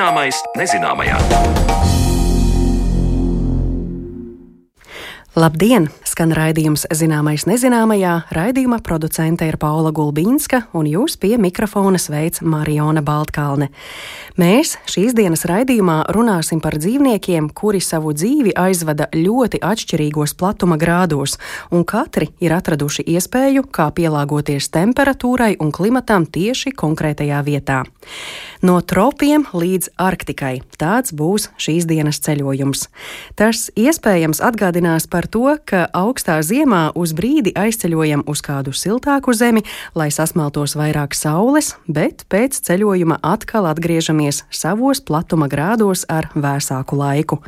Zināmais nezināmajā. Labdien! Skan raidījums Zināmais nezināmajā. Raidījuma producente ir Paula Gulbīnska, un jūs pie mikrofona sveic Mariona Baltkalne. Mēs šīs dienas raidījumā runāsim par dzīvniekiem, kuri savu dzīvi aizvada ļoti atšķirīgos platuma grādos, un katri ir atraduši iespēju, kā pielāgoties temperatūrai un klimatam tieši konkrētajā vietā. No tropiem līdz Arktikai tāds būs šīs dienas ceļojums. Tas iespējams atgādinās par to, ka augstā ziemā uz brīdi aizceļojam uz kādu siltāku zemi, lai sasmeltos vairāk saules, bet pēc ceļojuma atkal atgriežamies savos platuma grādos ar vēsāku laiku.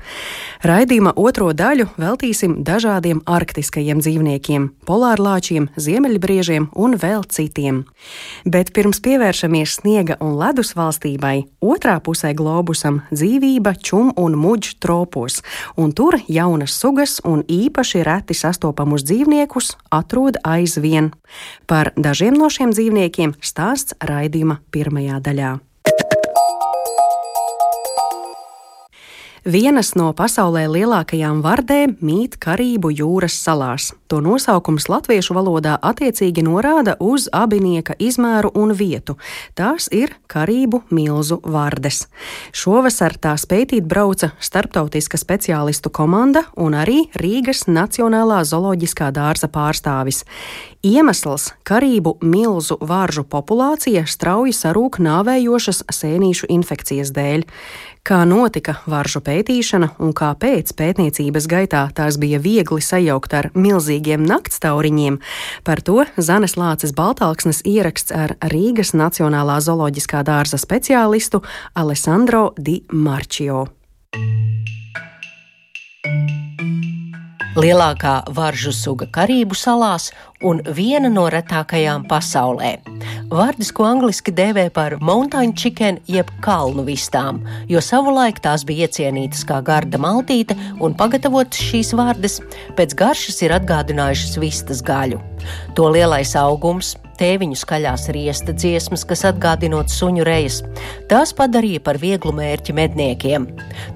Raidījuma otro daļu veltīsim dažādiem arktiskajiem dzīvniekiem, polārlāčiem, ziemeļbriežiem un vēl citiem. Bet pirms pievēršamies sniega un ledus valstībai, otrā pusē globusam dzīvība čum un muģ tropos, un tur jaunas sugas un īpaši reti sastopamus dzīvniekus atrod aizvien. Par dažiem no šiem dzīvniekiem stāsts raidījuma pirmajā daļā. Vienas no pasaulē lielākajām vardēm mīt Karību jūras salās. To nosaukums latviešu valodā attiecīgi norāda uz abinieka izmēru un vietu. Tās ir Karību milzu vardes. Šovasar tās pētīt brauca starptautiska speciālistu komanda un arī Rīgas Nacionālā zooloģiskā dārza pārstāvis. Iemesls - Karību milzu varžu populācija strauji sarūk nāvējošas sēnīšu infekcijas dēļ. Kā notika varžu pētīšana un kāpēc pētniecības gaitā tās bija viegli sajaukt ar milzīgiem naktstauriņiem, par to Zanes Lāces Baltāksnes ieraksts ar Rīgas Nacionālā zooloģiskā dārza speciālistu Alessandro Di Marčio. Lielākā varžu suga Karību salās un viena no retākajām pasaulē. Vārdis, ko angliski dēvē par mountain chicken, jeb kalnu vistām, jo savulaik tās bija iecienītas kā garda maltīte un pagatavotas šīs vārdas pēc garšas ir atgādinājušas vistas gaļu. To lielais augums, tēviņu skaļās riesta dziesmas, kas atgādinot suņu rejas. Tās padarīja par vieglu mērķi medniekiem.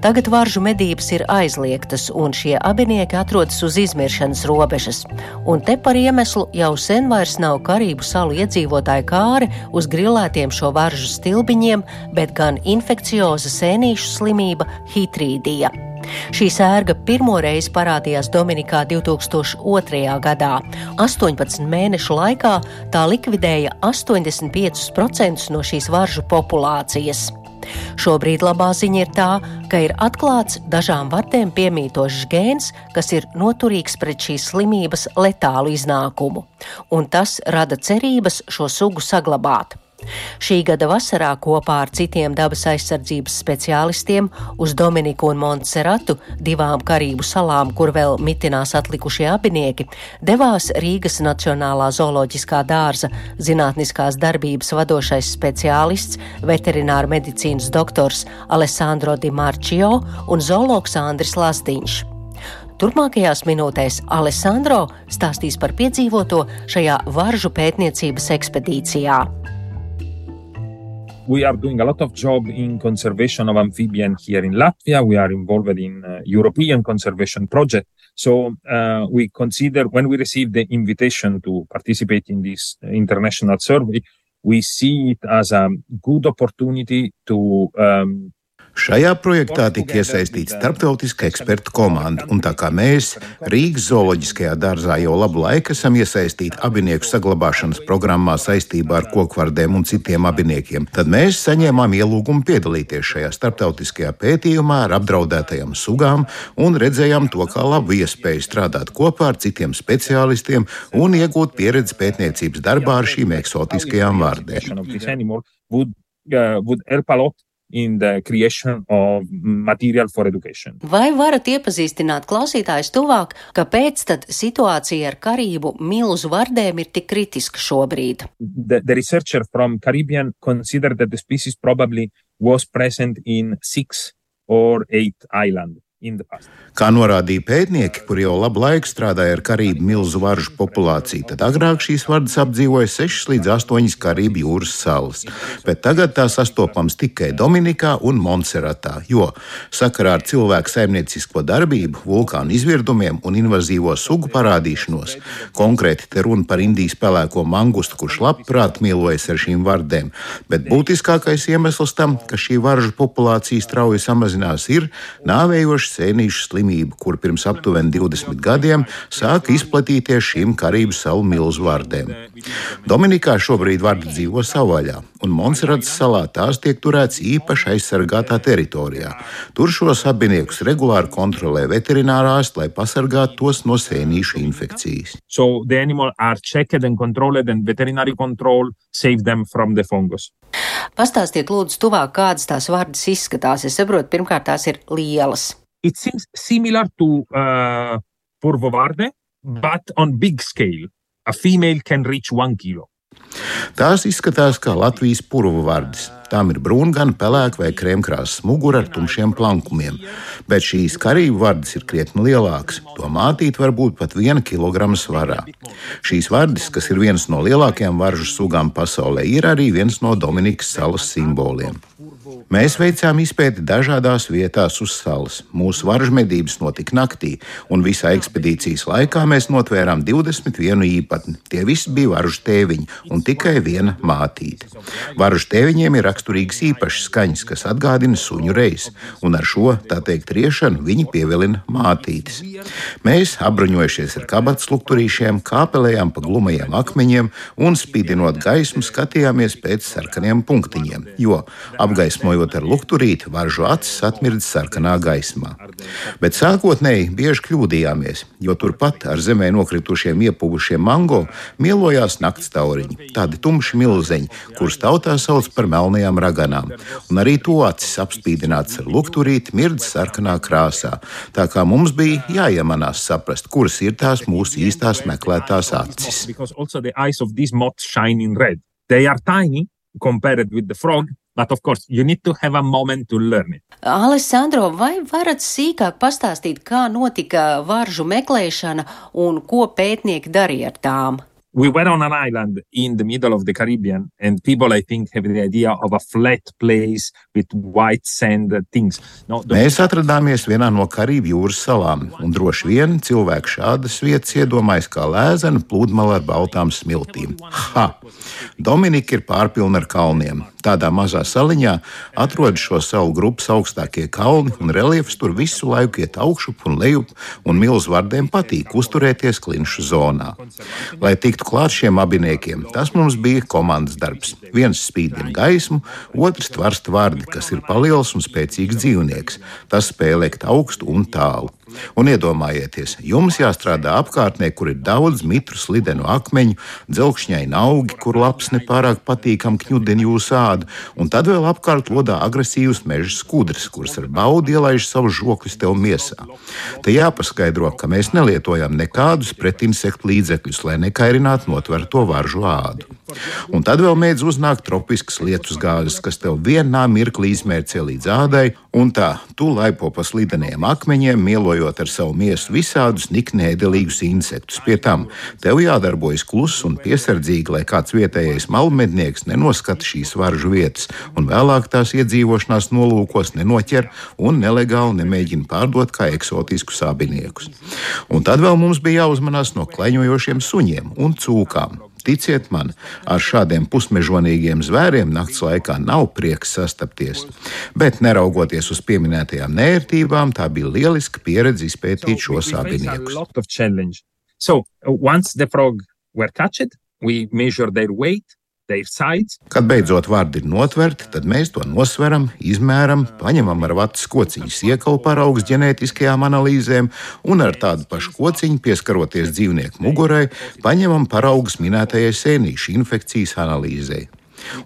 Tagad varžu medības ir aizliegtas, un šie abinieki atrodas uz izmiršanas robežas. Un te par iemeslu jau sen vairs nav Karību salu iedzīvotāju kāri uz grilētiem šo varžu stilbiņiem, bet gan infekcioza sēnīšu slimība hitrīdija. Šī sērga pirmoreiz parādījās Dominikā 2002. gadā. 18 mēnešu laikā tā likvidēja 85% no šīs varžu populācijas. Šobrīd labā ziņa ir tā, ka ir atklāts dažām vardēm piemītošs gēns, kas ir noturīgs pret šīs slimības letālu iznākumu, un tas rada cerības šo sugu saglabāt. Šī gada vasarā kopā ar citiem dabas aizsardzības speciālistiem uz Dominiku un Montserratu, divām Karību salām, kur vēl mitinās atlikušie abinieki, devās Rīgas Nacionālā zooloģiskā dārza zinātniskās darbības vadošais speciālists, veterināra medicīnas doktors Alessandro Di Marčio un zoologs Andris Lasdiņš. Turpmākajās minūtēs Alessandro stāstīs par piedzīvoto šajā varžu pētniecības ekspedīcijā. We are doing a lot of job in conservation of amphibian here in Latvia. We are involved in uh, European conservation project. So uh, we consider when we receive the invitation to participate in this international survey, we see it as a good opportunity to um, Šajā projektā tika iesaistīta starptautiska ekspertu komanda, un tā kā mēs Rīgas zooloģiskajā dārzā jau labu laiku esam iesaistīti abinieku saglabāšanas programmā saistībā ar kokvardēm un citiem abiniekiem, tad mēs saņēmām ielūgumu piedalīties šajā starptautiskajā pētījumā ar apdraudētajām sugām un redzējām to kā labu iespēju strādāt kopā ar citiem speciālistiem un iegūt pieredzi pētniecības darbā ar šīm eksotiskajām vārdēm. Would, uh, would help a lot in the creation of material for education. Vai varat iepazīstināt klausītājus tuvāk, kāpēc tad situācija ar Karību milzu vardēm ir tik kritiska šobrīd? The, the researcher from Caribbean considered that the species probably was present in six or eight islands. Kā norādīja pētnieki, kuri jau labu laiku strādāja ar karību milzu varžu populāciju, tad agrāk šīs vardas apdzīvoja 6 līdz 8 karību jūras salas, bet tagad tās sastopams tikai Dominikā un Montserratā, jo sakarā ar cilvēku saimniecisko darbību, vulkānu izvirdumiem un invazīvo sugu parādīšanos, konkrēti te runa par Indijas pelēko mangustu, kurš labprāt mīlojas ar šīm vardēm, bet būtiskākais iemesls tam, ka šī varžu populācija strauji samazinās, ir nāvējoši īpašu sēnīšu slimību, kur pirms aptuveni 20 gadiem sāka izplatīties šīm Karību salu milzu vārdēm. Dominikā šobrīd vārdi dzīvo savvaļā, un Monserratas salā tās tiek turēts īpaši aizsargātā teritorijā. Tur šos abiniekus regulāri kontrolē veterinārāsti, lai pasargātu tos no sēnīšu infekcijas. So the animal are checked and controlled and veterinary control save them from the fungus. Pastāstiet, lūdzu, tuvāk, kādas tās vārdas izskatās. Es saprotu, pirmkārt, tās ir lielas. It seems similar to uh, Purvovarde, but on big scale. A female can reach one kilo. Tās izskatās kā Latvijas purvu vārdas. Tām ir brūngana, pelēka vai krēmkrāsas mugura ar tumšiem plankumiem, bet šīs karību vārdas ir krietni lielākas. To mātīt var būt pat viena kilograma svarā. Šīs vārdas, kas ir viens no lielākajām varžu sugām pasaulē, ir arī viens no Dominikas salas simboliem. Mēs veicām izpēti dažādās vietās uz salas. Mūsu varžu medības notika naktī, un visā ekspedīcijas laikā mēs notvērām 21 īpatni. Tie visi bija varžu tēviņi un tikai viena mātīte. Varžu tēviņiem ir raksturīgas īpašas skaņas, kas atgādina suņu reizi, un ar šo, tā teikt, riešanu viņi pievilina mātītes. Mēs, apbruņojušies ar kabatas lukturīšiem, kāpelējām pa glumajiem akmeņiem un spīdinot gaismu, skatījāmies pēc sarkaniem punktiņiem, jo apgaismojot Runājot ar lukturīti, varžu acis atmirdz sarkanā gaismā. Bet sākotnēji bieži kļūdījāmies, jo turpat ar zemē nokritušiem iepuvušiem mango mielojās nakts tauriņi, tādi tumši milzeņi, kurus tautā sauc par melnajām raganām, un arī to acis apspīdināts ar lukturīti mirdz sarkanā krāsā. Tā kā mums bija jāiemanās saprast, kuras ir tās mūsu īstās meklētās acis. They are tiny compared with the frog, But of course, you need to have a moment to learn it. Alessandro, vai varat sīkāk pastāstīt, kā notika varžu meklēšana un ko pētnieki darīja ar tām? we were on an island in the middle of the Caribbean, and people, I think, have the idea of a flat place with white sand things. No, Mēs atradāmies vienā no Karību jūras salām, un droši vien cilvēki šādas vietas iedomājas kā lēzenu pludmali ar baltām smiltīm. Ha! Dominika ir pārpilna ar kalniem. Tādā mazā saliņā atrodas šo salu grupas augstākie kalni, un reliefs tur visu laiku iet augšup un lejup, un milzu vardiem patīk uzturēties klinšu zonā. Lai tiktu klāt šiem abiniekiem, tas mums bija komandas darbs. Viens spīdina gaismu, otrs tvarsta vārdi, kas ir paliels un spēcīgs dzīvnieks. Tas spēj lekt augstu un tālu. Un iedomājieties, jums jāstrādā apkārtnē, kur ir daudz mitru slidenu akmeņu, dzelkšņaini augi, kur lapas nepārāk patīkam kņudina jūsu ādu, un tad vēl apkārt lodā agresīvas meža skudras, kuras ar baudu ielaiž savus žokļus tev miesā. Te jāpaskaidro, ka mēs nelietojam nekādus pretinsektu līdzekļus, lai nekairinātu notverto varžu ādu. Un tad vēl mēdz uznākt tropiskas lietus gāzes, kas tev vienā mirklī izmērcē līdz ādai, un tā tu laipo pa slideniem akmeņiem, mielojot ar savu miesu visādus niknēdelīgus insektus. Pie tam tev jādarbojas kluss un piesardzīgi, lai kāds vietējais malmednieks nenoskata šīs varžu vietas, un vēlāk tās iedzīvošanās nolūkos nenoķer un nelegāli nemēģina pārdot kā eksotiskus abiniekus. Un tad vēl mums bija jāuzmanās no kleņojošiem suņiem un cūkām. Ticiet man, ar šādiem pusmežonīgiem zvēriem nakts laikā nav prieks sastapties. Bet, neraugoties uz pieminētajām nērtībām, tā bija lieliska pieredze izpētīt šos abiniekus. So, once the frog were catched, we measured their weight Kad beidzot vārdi ir notverti, tad mēs to nosveram, izmēram, paņemam ar vatu kociņu siekalu paraugus ģenētiskajām analīzēm un ar tādu pašu kociņu pieskaroties dzīvnieku mugurai, paņemam paraugus minētajai sēnīšu infekcijas analīzei.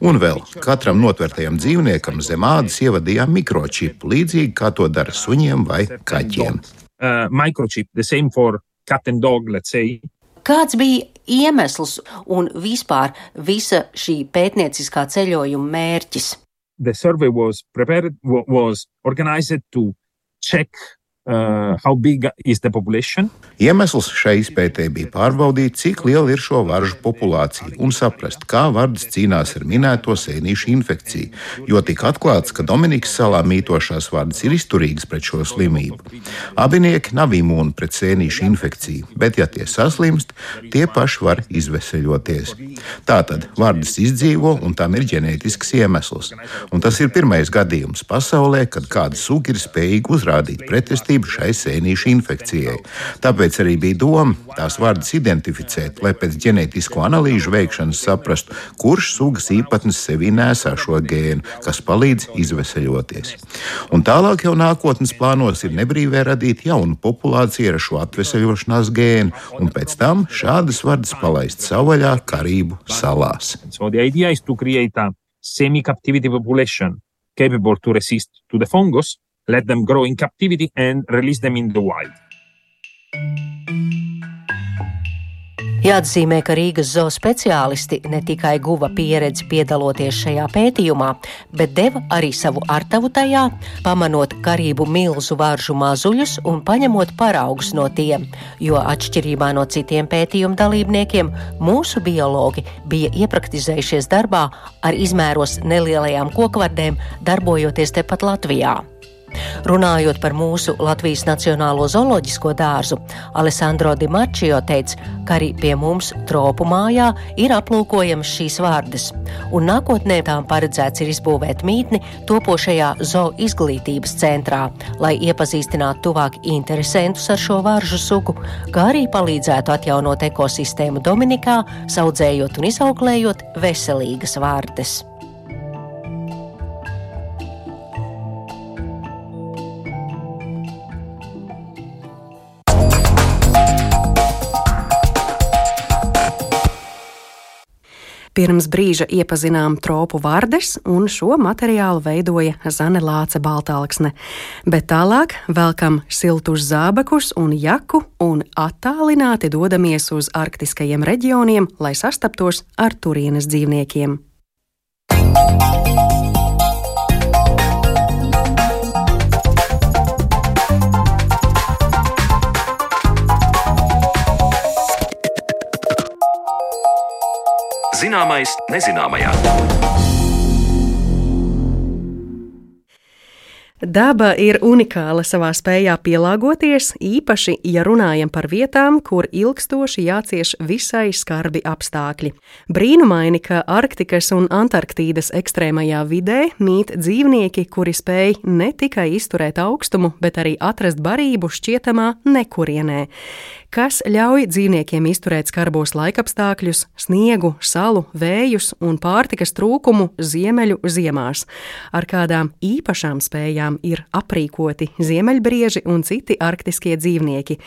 Un vēl katram notvertajam dzīvniekam zem ādas ievadījām mikročipu, līdzīgi kā to dara suņiem vai kaķiem. Uh, microchip, the same for cat and dog, let's say. Kāds bija iemesls un vispār visa šī pētnieciskā ceļojuma mērķis? The survey was prepared, was organized to check Uh, how big is the population? Iemesls šai izpētē bija pārbaudīt, cik liela ir šo varžu populācija un saprast, kā vardas cīnās ar minēto sēnīšu infekciju, jo tika atklāts, ka Dominikas salā mītošās vardas ir izturīgas pret šo slimību. Abinieki nav imūni pret sēnīšu infekciju, bet, ja tie saslimst, tie paši var izveseļoties. Tātad vardas izdzīvo un tam ir ģenētisks iemesls. Un tas ir pirmais gadījums pasaulē, kad kāda suga ir spējīga uzrādīt pretestību pretestību šai sēnīšu infekcijai. Tāpēc arī bija doma tās vārdus identificēt, lai pēc ģenētisko analīžu veikšanas saprastu, kurš sugas īpatnes sevī nesā šo gēnu, kas palīdz izveseļoties. Un tālāk jau nākotnes plānos ir nebrīvē radīt jaunu populāciju ar šo atveseļošanās gēnu, un pēc tam šādas vārdas palaist savvaļā Karību salās. So semi-captivity population capable to resist to the fungus let them grow in captivity and release them in the wild. Jāatzīmē, ka Rīgas zoo speciālisti ne tikai guva pieredzi piedaloties šajā pētījumā, bet deva arī savu artavu tajā, pamanot karību milzu varžu mazuļus un paņemot paraugus no tiem, jo atšķirībā no citiem pētījumu dalībniekiem, mūsu biologi bija iepraktizējušies darbā ar izmēros nelielajām kokvardēm, darbojoties tepat Latvijā. Runājot par mūsu Latvijas Nacionālo zooloģisko dārzu, Alessandro Di Marčio teica, ka arī pie mums tropu mājā ir aplūkojamas šīs vārdas, un nākotnē tām paredzēts ir izbūvēt mītni topošajā zoo izglītības centrā, lai iepazīstinātu tuvāk interesantus ar šo varžu sugu, kā arī palīdzētu atjaunot ekosistēmu Dominikā, audzējot un izauklējot veselīgas vārdes. Pirms brīža iepazinām tropu vardes, un šo materiālu veidoja Zane Lāce Baltāksne. Bet tālāk velkam siltus zābakus un jaku un attālināti dodamies uz arktiskajiem reģioniem, lai sastaptos ar turienes dzīvniekiem. Música Zināmais nezināmajā. Daba ir unikāla savā spējā pielāgoties, īpaši, ja runājam par vietām, kur ilgstoši jācieš visai skarbi apstākļi. Brīnumaini, ka Arktikas un Antarktīdas ekstrēmajā vidē mīt dzīvnieki, kuri spēj ne tikai izturēt augstumu, bet arī atrast barību šķietamā nekurienē kas ļauj dzīvniekiem izturēt skarbos laikapstākļus, sniegu, salu, vējus un pārtikas trūkumu ziemeļu ziemās. Ar kādām īpašām spējām ir aprīkoti ziemeļbrieži un citi arktiskie dzīvnieki.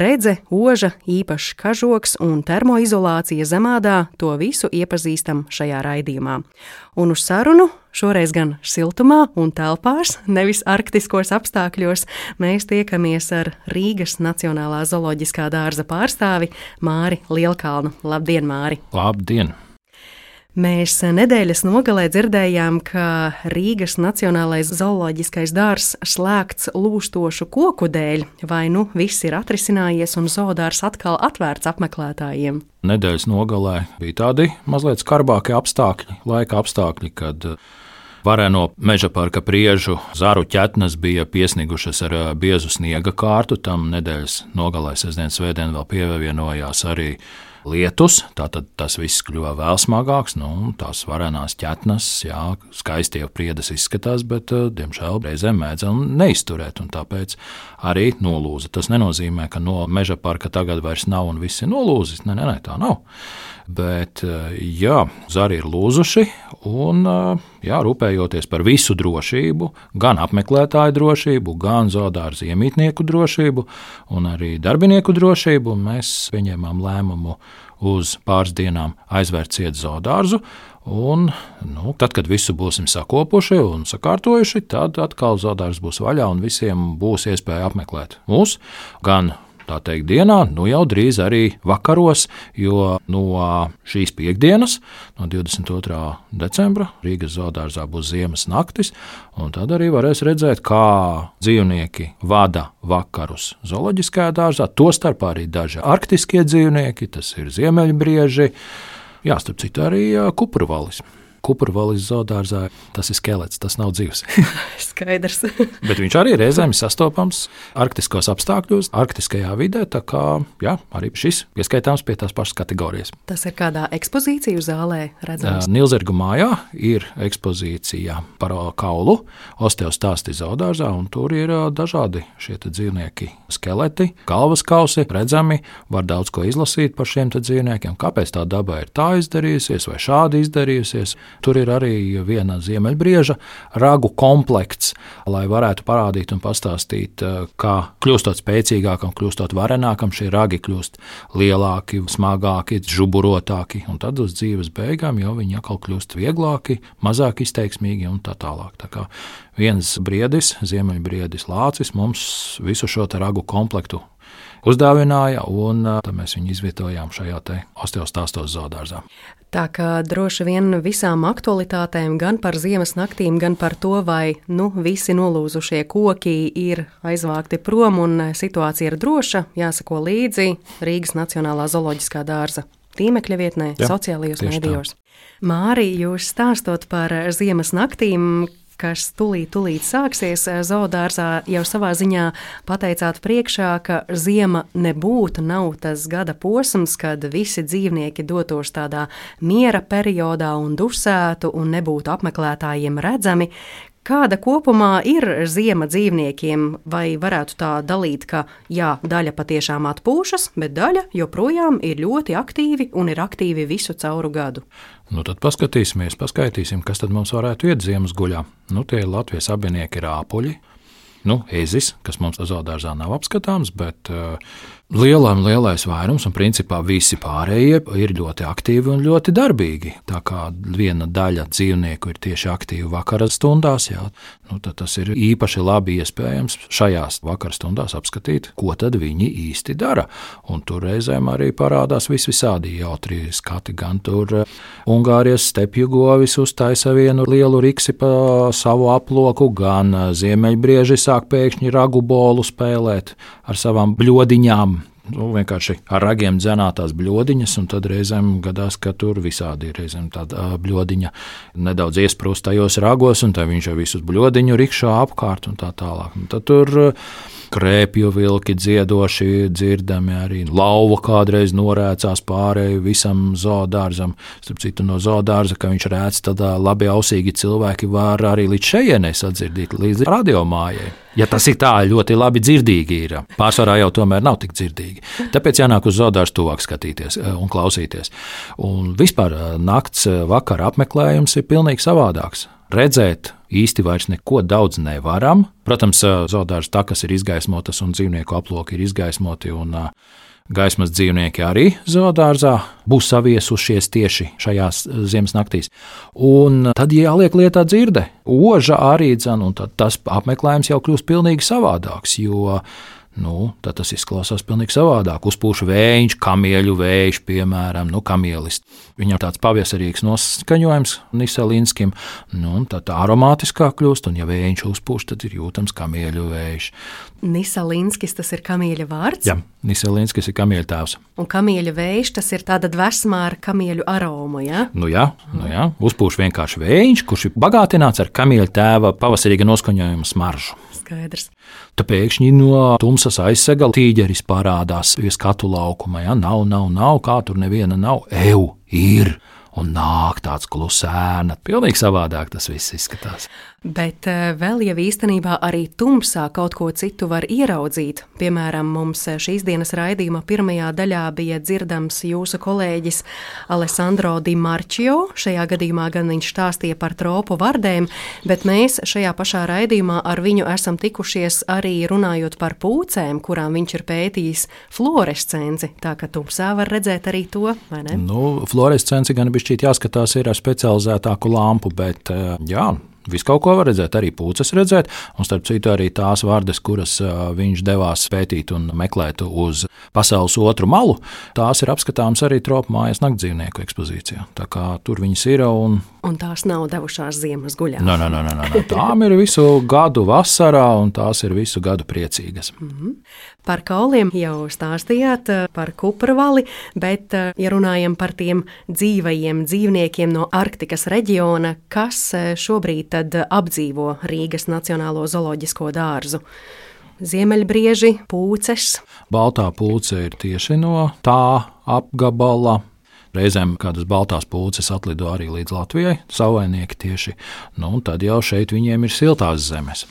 Redze, oža, īpašs kažoks un termoizolācija zemādā - to visu iepazīstam šajā raidījumā. Un uz sarunu Šoreiz gan siltumā un telpās, nevis arktiskos apstākļos, mēs tiekamies ar Rīgas Nacionālā zooloģiskā dārza pārstāvi Māri Lielkalnu. Labdien, Māri! Labdien! Mēs nedēļas nogalē dzirdējām, ka Rīgas Nacionālais zooloģiskais dārzs slēgts lūstošu koku dēļ, vai nu viss ir atrisinājies un zoodārs atkal atvērts apmeklētājiem. Nedēļas nogalē bija tādi mazliet skarbāki apstākļi, laika apstākļi, kad Varēno meža parka priežu zāru ķetnes bija piesnigušas ar biezu sniega kārtu. Tam nedēļas nogalē, sestdienas svētdien, vēl pievienojās arī lietus. Tātad tas viss kļuva vēl smagāks. Nu, tās varenās ķetnes, jā, skaisti jau priedes izskatās, bet, diemžēl, reizēm mēdz neizturēt. Tāpēc arī nolūza. Tas nenozīmē, ka no meža parka tagad vairs nav un viss ir nolūzis. Nē, nē, nē tā nav. Bet, jā, zari ir lūzuši un jā, rūpējoties par visu drošību, gan apmeklētāju drošību, gan zoodārza iemītnieku drošību un arī darbinieku drošību, mēs pieņēmām lēmumu uz pāris dienām aizvērt cietu zoodārzu. Un, nu, tad, kad visu būsim sakopuši un sakārtojuši, tad atkal zoodārs būs vaļā un visiem būs iespēja apmeklēt mūs gan tā teikt, dienā, nu jau drīz arī vakaros, jo no šīs piekdienas, no 22. decembra, Rīgas zoodārzā būs ziemas naktis, un tad arī varēs redzēt, kā dzīvnieki vada vakarus zooloģiskajā dārzā, tostarp arī daži arktiskie dzīvnieki, tas ir ziemeļbrieži, jā, starp citu arī kuprvalis. Kukurvalis zoodārzā tas ir skelets, tas nav dzīves. Skaidrs. Bet viņš arī reizēm ir sastopams arktiskos apstākļos, arktiskajā vidē. Tā kā jā, arī šis ieskaitāms pie tās pašas kategorijas. Tas ir kādā ekspozīciju zālē redzams. Nilzergu mājā ir ekspozīcija par kaulu osteostāsti zoodārzā, un tur ir dažādi šie dzīvnieki skeleti, galvas kausi redzami. Var daudz ko izlasīt par šiem dzīvniekiem, kāpēc tā daba ir tā izdarījusies vai šādi izdarījusies. Tur ir arī viena ziemeļbrieža ragu komplekts, lai varētu parādīt un pastāstīt, eh, kā kļūstot spēcīgākam, kļūstot varenākam, šie ragi kļūst lielāki, smagāki, žuburotāki, un tad uz dzīves beigām jau viņi atkal kļūst vieglāki, mazāk izteiksmīgi un tā tālāk. Tā kā viens briedis, ziemeļbriedis lācis, mums visu šo ragu komplektu uzdāvināja, un tad mēs viņu izvietojām šajā osteostāstos zoodārzā. Tā kā droši vien visām aktualitātēm, gan par ziemas naktīm, gan par to, vai nu, visi nolūzušie koki ir aizvākti prom un situācija ir droša, jāsako līdzi Rīgas Nacionālā zooloģiskā dārza tīmekļa vietnē, Jā, sociālajos mēdījos. Mārija, jūs stāstot par ziemas naktīm, kas tūlīt, tūlīt sāksies eh, zoodārzā, jau savā ziņā pateicāt priekšā, ka ziema nebūtu nav tas gada posms, kad visi dzīvnieki dotos tādā miera periodā un dusētu un nebūtu apmeklētājiem redzami. Kāda kopumā ir ziema dzīvniekiem, vai varētu tā dalīt, ka jā, daļa patiešām atpūšas, bet daļa joprojām ir ļoti aktīvi un ir aktīvi visu cauru gadu? Nu, tad paskatīsimies, paskaitīsim, kas tad mums varētu iet ziemas guļā. Nu, tie ir Latvijas abinieki rāpuļi, nu, ezis, kas mums zoodārzā nav apskatāms, bet uh, Lielam, lielais vairums, un principā visi pārējie ir ļoti aktīvi un ļoti darbīgi. Tā kā viena daļa dzīvnieku ir tieši aktīvi vakara stundās, jā, nu, tad tas ir īpaši labi iespējams šajās vakara stundās apskatīt, ko tad viņi īsti dara. Un tur reizēm arī parādās visvisādi jautri skati. Gan tur eh, Ungārijas stepju govis uztaisa vienu lielu riksi pa savu aploku, gan eh, ziemeļbrieži sāk pēkšņi ragu bolu spēlēt ar savām bļodiņām nu, vienkārši ar ragiem dzenātās bludiņas, un tad reizēm gadās, ka tur visādi ir reizēm tāda bludiņa nedaudz iesprūst tajos ragos, un tad viņš jau visus bludiņu rikšā apkārt un tā tālāk. Un tad tur krēpju vilki dziedoši dzirdami, arī lauva kādreiz norēcās pārēju visam zoodārzam. Starp citu, no zoodārza, ka viņš rēc, tad labi ausīgi cilvēki var arī līdz šejienei sadzirdīt, līdz radiomājai. Ja tas ir tā, ļoti labi dzirdīgi ir. Pārsvarā jau tomēr nav tik dzirdīgi. Tāpēc jānāk uz zoodārstu tuvāk skatīties un klausīties. Un vispār nakts vakara apmeklējums ir pilnīgi savādāks. Redzēt īsti vairs neko daudz nevaram. Protams, zoodārza takas ir izgaismotas un dzīvnieku aploki ir izgaismoti. Un, Gaismas dzīvnieki arī zoodārzā būs saviesušies tieši šajās ziemas naktīs. Un tad jāliek lietā dzirde, oža arī dzan, un tas apmeklējums jau kļūst pilnīgi savādāks. Jo nu, tad tas izklausās pavisam savādāk. Uzpūš vējš, kamieļu vējš, piemēram, nu, kamielis. Viņam tāds pavasarīgs noskaņojums Niselinskim, nu, tā, tā aromātiskā kļūst, un ja vējš uzpūš, tad ir jūtams kamieļu vējš. Niselinskis tas ir kamieļa vārds? Jā, Niselinskis ir kamieļa tēvs. Un kamieļa vējš tas ir tāda dvēsmā ar kamieļu aromu, ja? Nu jā, nu jā, uzpūš vienkārši vējš, kurš ir bagātināts ar kamieļa tēva pavasarīga noskaņojuma smaržu. Skaidrs. Tad pēkšņi no tumsas aizsega tīģeris parādās pie skatu laukuma. Ja? Nav, nav, nav, kā tur neviena nav. Eju, ir! Un nāk tāds klusēna. Pilnīgi savādāk tas viss izskatās. Bet eh, vēl jau īstenībā arī tumsā kaut ko citu var ieraudzīt. Piemēram, mums eh, šīs dienas raidījuma pirmajā daļā bija dzirdams jūsu kolēģis Alessandro Di Marčio. Šajā gadījumā gan viņš stāstīja par tropu vardēm, bet mēs šajā pašā raidījumā ar viņu esam tikušies arī runājot par pūcēm, kurām viņš ir pētījis fluorescenci. Tā ka tumsā var redzēt arī to, vai ne? Nu, fluorescenci gan bišķīt jāskatās ir ar specializētāku lampu, bet eh, jā, Visu kaut ko var redzēt, arī pūces redzēt, un starp citu arī tās vārdas, kuras viņš devās pētīt un meklēt uz pasaules otru malu, tās ir apskatāmas arī tropu mājas naktdzīvnieku ekspozīcijā. Tā kā tur viņas ir un Un tās nav devušās ziemas guļā. Nē, nē, nē, nē, nē. Tām ir visu gadu vasarā, un tās ir visu gadu priecīgas. Mm -hmm. Par kauliem jau stāstījāt, par kupravali, bet, ja runājam par tiem dzīvajiem dzīvniekiem no Arktikas reģiona, kas šobrīd apdzīvo Rīgas Nacionālo zooloģisko dārzu? Ziemeļbrieži, pūces. Baltā pūce ir tieši no tā apgabala, Reizēm kādas baltās pūces atlido arī līdz Latvijai, savainieki tieši. Nu, tad jau šeit viņiem ir siltās zemes.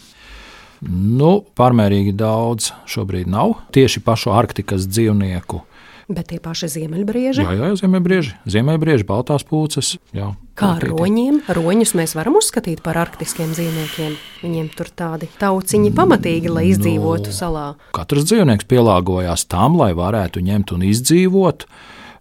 Nu, pārmērīgi daudz šobrīd nav tieši pašu Arktikas dzīvnieku. Bet tie paši ziemeļbrieži? Jā, jā, ziemeļbrieži, ziemeļbrieži baltās pūces. Jā, Kā ar roņiem? Roņus mēs varam uzskatīt par arktiskiem dzīvniekiem. Viņiem tur tādi tauciņi pamatīgi, lai izdzīvotu no, salā. Katrs dzīvnieks pielāgojās tam, lai varētu ņemt un izdzīvot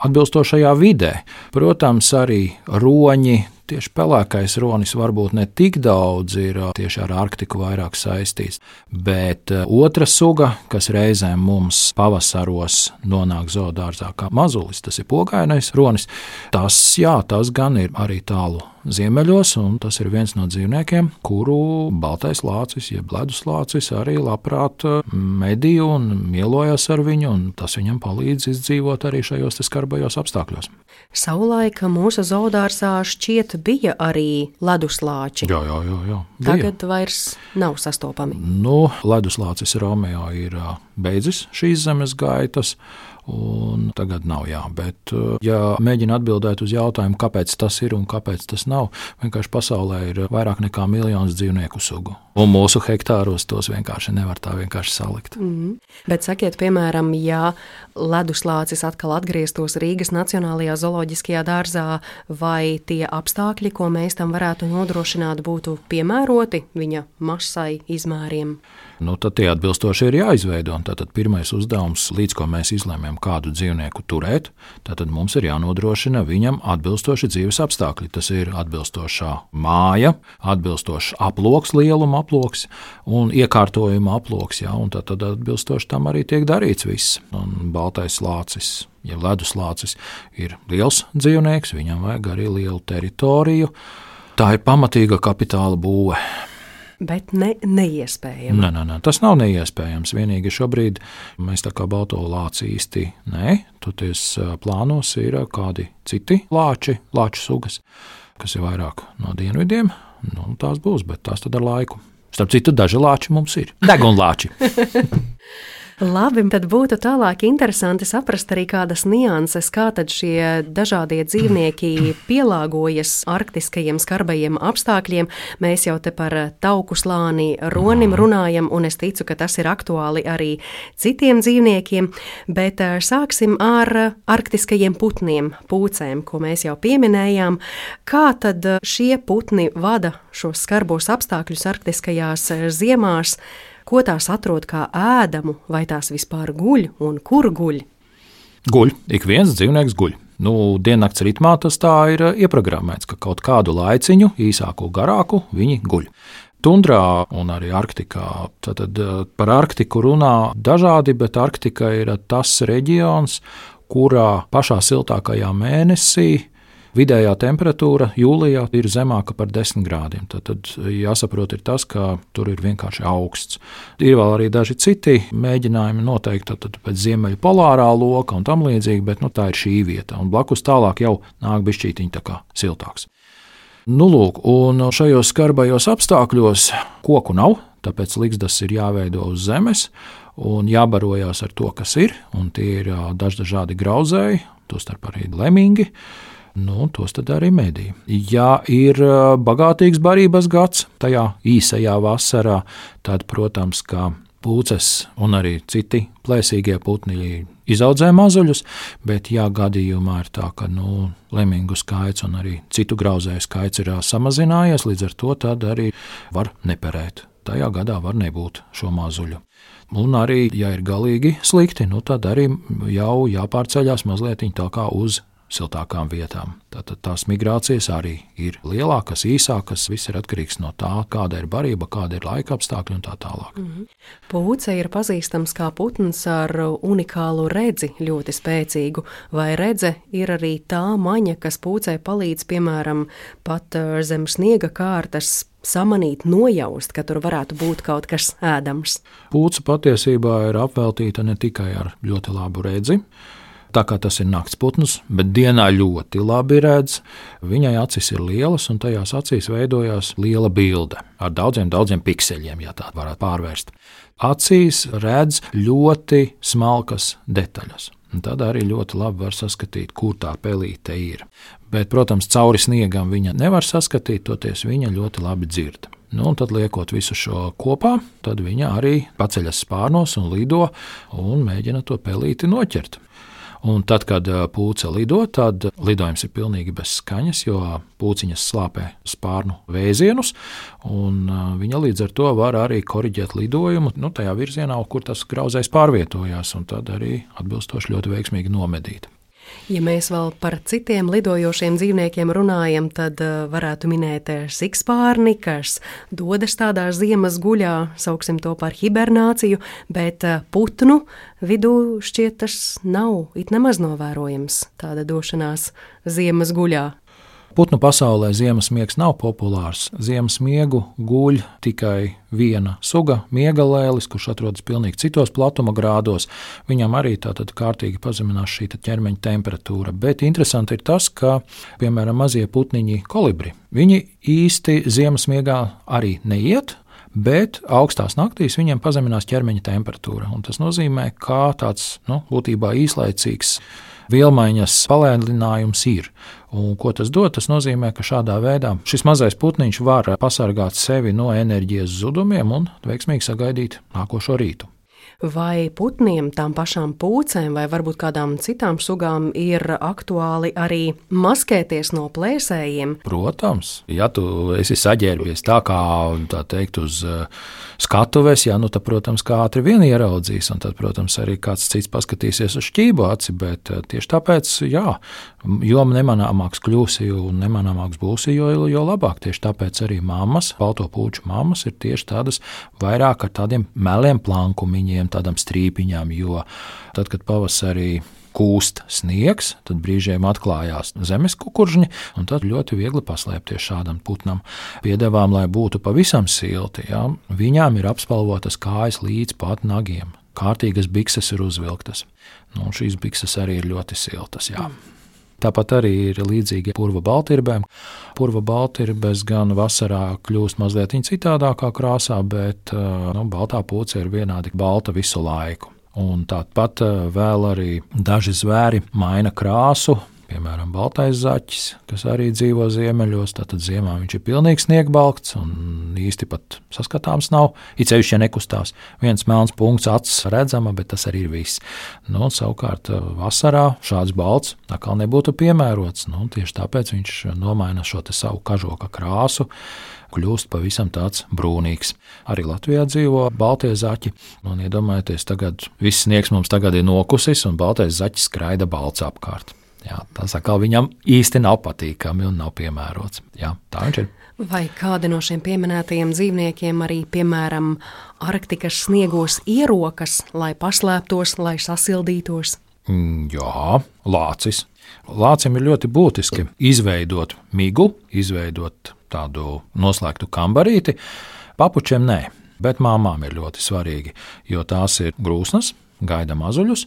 atbilstošajā vidē. Protams, arī roņi, tieši pelēkais ronis varbūt ne tik daudz ir tieši ar Arktiku vairāk saistīts, bet otra suga, kas reizēm mums pavasaros nonāk zoodārzā kā mazulis, tas ir pogainais ronis, tas, jā, tas gan ir arī tālu ziemeļos, un tas ir viens no dzīvniekiem, kuru baltais lācis, jeb ledus lācis, arī labprāt medīja un mielojas ar viņu, un tas viņam palīdz izdzīvot arī šajos skarbajos apstākļos. Savulaik mūsu zoodārzā šķiet bija arī leduslāči. Jā, jā, jā. jā bija. Tagad vairs nav sastopami. Nu, leduslācis Romeo ir beidzis šīs zemes gaitas. Un tagad nav jā, bet, uh, ja mēģina atbildēt uz jautājumu, kāpēc tas ir un kāpēc tas nav, vienkārši pasaulē ir vairāk nekā miljons dzīvnieku sugu. Un mūsu hektāros tos vienkārši nevar tā vienkārši salikt. Mm -hmm. Bet sakiet, piemēram, ja leduslācis atkal atgrieztos Rīgas Nacionālajā zooloģiskajā dārzā, vai tie apstākļi, ko mēs tam varētu nodrošināt, būtu piemēroti viņa masai, izmēriem? Nu, tad tie atbilstoši ir jāizveido. Tātad pirmais uzdevums, līdz ko mēs izlēmām kādu dzīvnieku turēt, tad mums ir jānodrošina viņam atbilstoši dzīves apstākļi. Tas ir atbilstošā māja, atbilstošs aploks, lieluma aploks un iekārtojuma aploks. Ja, un tad, tad atbilstoši tam arī tiek darīts viss. Un baltais lācis. Ja leduslācis ir liels dzīvnieks, viņam vajag arī lielu teritoriju. Tā ir pamatīga kapitāla būve bet ne, neiespējami. Nē, nē, nē, tas nav neiespējams. Vienīgi šobrīd mēs tā kā balto lāci īsti nē, toties plānos ir kādi citi lāči, lāču sugas, kas ir vairāk no dienvidiem. Nu, tās būs, bet tās tad ar laiku. Starp citu, daži lāči mums ir. Degunlāči. Labi, tad būtu tālāk interesanti saprast arī kādas nianses, kā tad šie dažādie dzīvnieki pielāgojas arktiskajiem skarbajiem apstākļiem. Mēs jau te par tauku slāni ronim runājam, un es ticu, ka tas ir aktuāli arī citiem dzīvniekiem, bet eh, sāksim ar arktiskajiem putniem, pūcēm, ko mēs jau pieminējām. Kā tad šie putni vada šos skarbos apstākļus arktiskajās ziemās? Ko tās atrod kā ēdamu, vai tās vispār guļ un kur guļ? Guļ, ik viens dzīvnieks guļ. Nu, diennakts ritmā tas tā ir eh, ieprogrammēts, ka kaut kādu laiciņu, īsāku, garāku, viņi guļ. Tundrā un arī Arktikā. Tad eh, par Arktiku runā dažādi, bet Arktika ir tas reģions, kurā pašā siltākajā mēnesī Vidējā temperatūra jūlijā ir zemāka par 10 grādiem. Tad, tad jāsaprot, ir tas, ka tur ir vienkārši augsts. Ir vēl arī daži citi mēģinājumi noteikt tad, pēc ziemeļa polārā loka un tam līdzīgi, bet nu, tā ir šī vieta. Un blakus tālāk jau nāk bišķītiņi tā kā siltāks. Nu, lūk, un šajos skarbajos apstākļos koku nav, tāpēc līgstas ir jāveido uz zemes un jābarojās ar to, kas ir. Tie ir dažādi grauzēji, tostarp arī lemingi nu, tos arī medī. Ja ir bagātīgs barības gads, tajā īsajā vasarā, tad, protams, kā pūces un arī citi plēsīgie putni izaudzē mazuļus, bet, ja gadījumā ir tā, ka nu, lemingu skaits un arī citu grauzēju skaits ir samazinājies, līdz ar to arī var neperēt. Tajā gadā var nebūt šo mazuļu. Un arī, ja ir galīgi slikti, nu, tad arī jau jāpārceļās mazliet tā kā uz siltākām vietām. Tātad tās migrācijas arī ir lielākas, īsākas. Viss ir atkarīgs no tā, kāda ir barība, kāda ir laika apstākļi un tā tālāk. Mm -hmm. Pūce ir pazīstams kā putns ar unikālu redzi, ļoti spēcīgu. Vai redze ir arī tā maņa, kas pūcei palīdz, piemēram, pat eh, zem sniega kārtas samanīt, nojaust, ka tur varētu būt kaut kas ēdams. Pūce patiesībā ir apveltīta ne tikai ar ļoti labu redzi. Tā kā tas ir naktsputns, bet dienā ļoti labi redz, viņai acis ir lielas, un tajās acīs veidojās liela bilde ar daudziem, daudziem pikseļiem, ja tā varētu pārvērst. Acīs redz ļoti smalkas detaļas. Un tad arī ļoti labi var saskatīt, kur tā pelīte ir. Bet, protams, cauri sniegam viņa nevar saskatīt, toties viņa ļoti labi dzird. Nu, tad, liekot visu šo kopā, tad viņa arī paceļas spārnos un lido un mēģina to pelīti noķert. Un tad, kad pūce lido, tad lidojums ir pilnīgi bez skaņas, jo pūciņas slāpē spārnu vēzienus, un viņa līdz ar to var arī korrigēt lidojumu nu, tajā virzienā, kur tas grauzējs pārvietojās, un tad arī atbilstoši ļoti veiksmīgi nomedīt. Ja mēs vēl par citiem lidojošiem dzīvniekiem runājam, tad uh, varētu minēt eh, sikspārni, kas dodas tādā ziemas guļā, sauksim to par hibernāciju, bet uh, putnu vidū šķiet tas nav it nemaz novērojams tāda došanās ziemas guļā. Putnu pasaulē ziemas miegs nav populārs. Ziemas miegu guļ tikai viena suga, miegalēlis, kurš atrodas pilnīgi citos platuma grādos. Viņam arī tātad kārtīgi pazeminās šī ķermeņa temperatūra. Bet interesanti ir tas, ka, piemēram, mazie putniņi kolibri, viņi īsti ziemas miegā arī neiet, bet augstās naktīs viņiem pazeminās ķermeņa temperatūra. Tas nozīmē, ka tāds nu, būtībā īslaicīgs vielmaiņas palēninājums ir. Un, ko tas dod? Tas nozīmē, ka šādā veidā šis mazais putniņš var pasargāt sevi no enerģijas zudumiem un veiksmīgi sagaidīt nākošo rītu vai putniem, tām pašām pūcēm, vai varbūt kādām citām sugām ir aktuāli arī maskēties no plēsējiem? Protams, ja tu esi saģērbies tā kā tā teikt, uz uh, skatuves, ja, nu, tad, protams, kā ātri vien ieraudzīs, un tad, protams, arī kāds cits paskatīsies uz šķību aci, bet uh, tieši tāpēc, jā, jo nemanāmāks kļūsi un nemanāmāks būsi, jo, jo labāk. Tieši tāpēc arī mammas, balto puču mammas, ir tieši tādas vairāk ar tādiem meliem plankumiņiem, tādām, tādām strīpiņām, jo tad, kad pavasarī kūst sniegs, tad brīžiem atklājās zemes kukurģi, un tad ļoti viegli paslēpties šādam putnam. Piedevām, lai būtu pavisam silti, ja, viņām ir apspalvotas kājas līdz pat nagiem. Kārtīgas bikses ir uzvilktas. Nu, šīs bikses arī ir ļoti siltas. Jā. Tāpat arī ir līdzīgi purva baltirbēm. Purva baltirbes gan vasarā kļūst mazliet citādākā krāsā, bet nu, baltā pūce ir vienādi balta visu laiku. Un tāpat vēl arī daži zvēri maina krāsu, Piemēram, baltais zaķis, kas arī dzīvo ziemeļos, tad ziemā viņš ir pilnīgi sniegbalts un īsti pat saskatāms nav. It sevišķi, ja nekustās. Viens melns punkts acis redzama, bet tas arī ir viss. Nu, savukārt vasarā šāds balts atkal nebūtu piemērots. Nu, tieši tāpēc viņš nomaina šo savu kažoka krāsu kļūst pavisam tāds brūnīgs. Arī Latvijā dzīvo baltie zaķi. Un iedomājieties, tagad viss sniegs mums tagad ir nokusis, un baltais zaķis skraida balts apkārt. Jā, tas atkal viņam īsti nav patīkami un nav piemērots. Jā, tā viņš ir. Vai kādi no šiem pieminētajiem dzīvniekiem arī, piemēram, Arktikas sniegos ierokas, lai paslēptos, lai sasildītos? Mm, jā, lācis. Lācim ir ļoti būtiski izveidot migu, izveidot tādu noslēgtu kambarīti. Papučiem nē, bet māmām ir ļoti svarīgi, jo tās ir grūsnas, gaida mazuļus,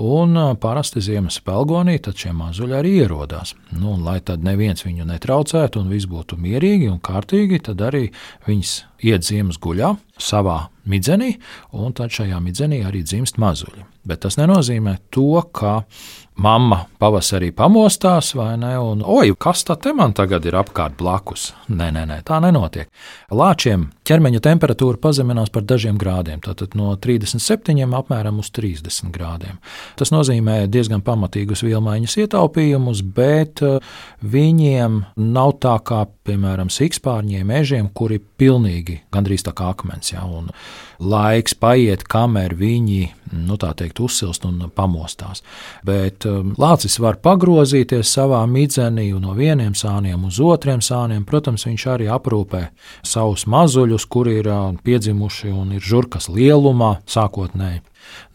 un parasti ziemas pelgonī tad šie mazuļi arī ierodās. Nu, lai tad neviens viņu netraucētu un viss būtu mierīgi un kārtīgi, tad arī viņas iet ziemas guļā savā midzenī, un tad šajā midzenī arī dzimst mazuļi. Bet tas nenozīmē to, ka mamma pavasarī pamostās, vai ne? Un, oi, kas tā te man tagad ir apkārt blakus? Nē, nē, nē tā nenotiek. Lāčiem ķermeņa temperatūra pazeminās par dažiem grādiem, tātad no 37 apmēram uz 30 grādiem. Tas nozīmē diezgan pamatīgus vielmaiņas ietaupījumus, bet eh, viņiem nav tā kā, piemēram, sikspārņiem, mežiem, kuri pilnīgi gandrīz tā kā akmens. Ja, laiks paiet, kamēr viņi nu, teikt, uzsilst un pamostās. Bet um, lācis var pagrozīties savā midzenī no vieniem sāniem uz otriem sāniem. Protams, viņš arī aprūpē savus mazuļus, kuri ir uh, piedzimuši un ir žurkas lielumā sākotnēji.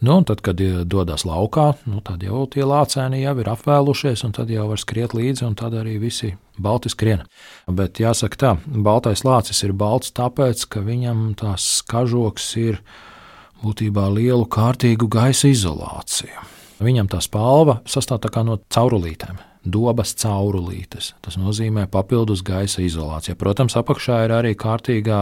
Nu, tad, kad dodas laukā, nu, tad jau tie lācēni jau ir apvēlušies, un tad jau var skriet līdzi, un tad arī visi balti skrien. Bet jāsaka tā, baltais lācis ir balts tāpēc, ka viņam tās kažoks ir būtībā lielu kārtīgu gaisa izolāciju. Viņam tā spalva sastāv no caurulītēm dobas caurulītes. Tas nozīmē papildus gaisa izolācija. Protams, apakšā ir arī kārtīgā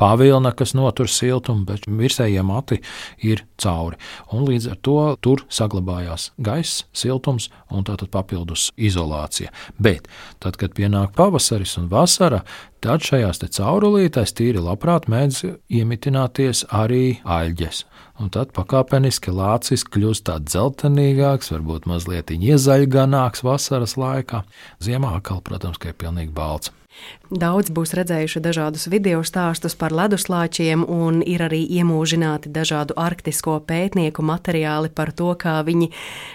pavilna, kas notur siltumu, bet virsējie mati ir cauri. Un līdz ar to tur saglabājās gaiss, siltums un tātad papildus izolācija. Bet tad, kad pienāk pavasaris un vasara, tad šajās caurulītēs tīri labprāt mēdz iemitināties arī aļģes. Un tad pakāpeniski lācis kļūst tāds dzeltenīgāks, varbūt mazliet iezaļganāks vasaras laikā. Ziemā atkal, protams, ir pilnīgi balts. Daudz būs redzējuši dažādus video stāstus par leduslāčiem, un ir arī iemūžināti dažādu arktisko pētnieku materiāli par to, kā viņi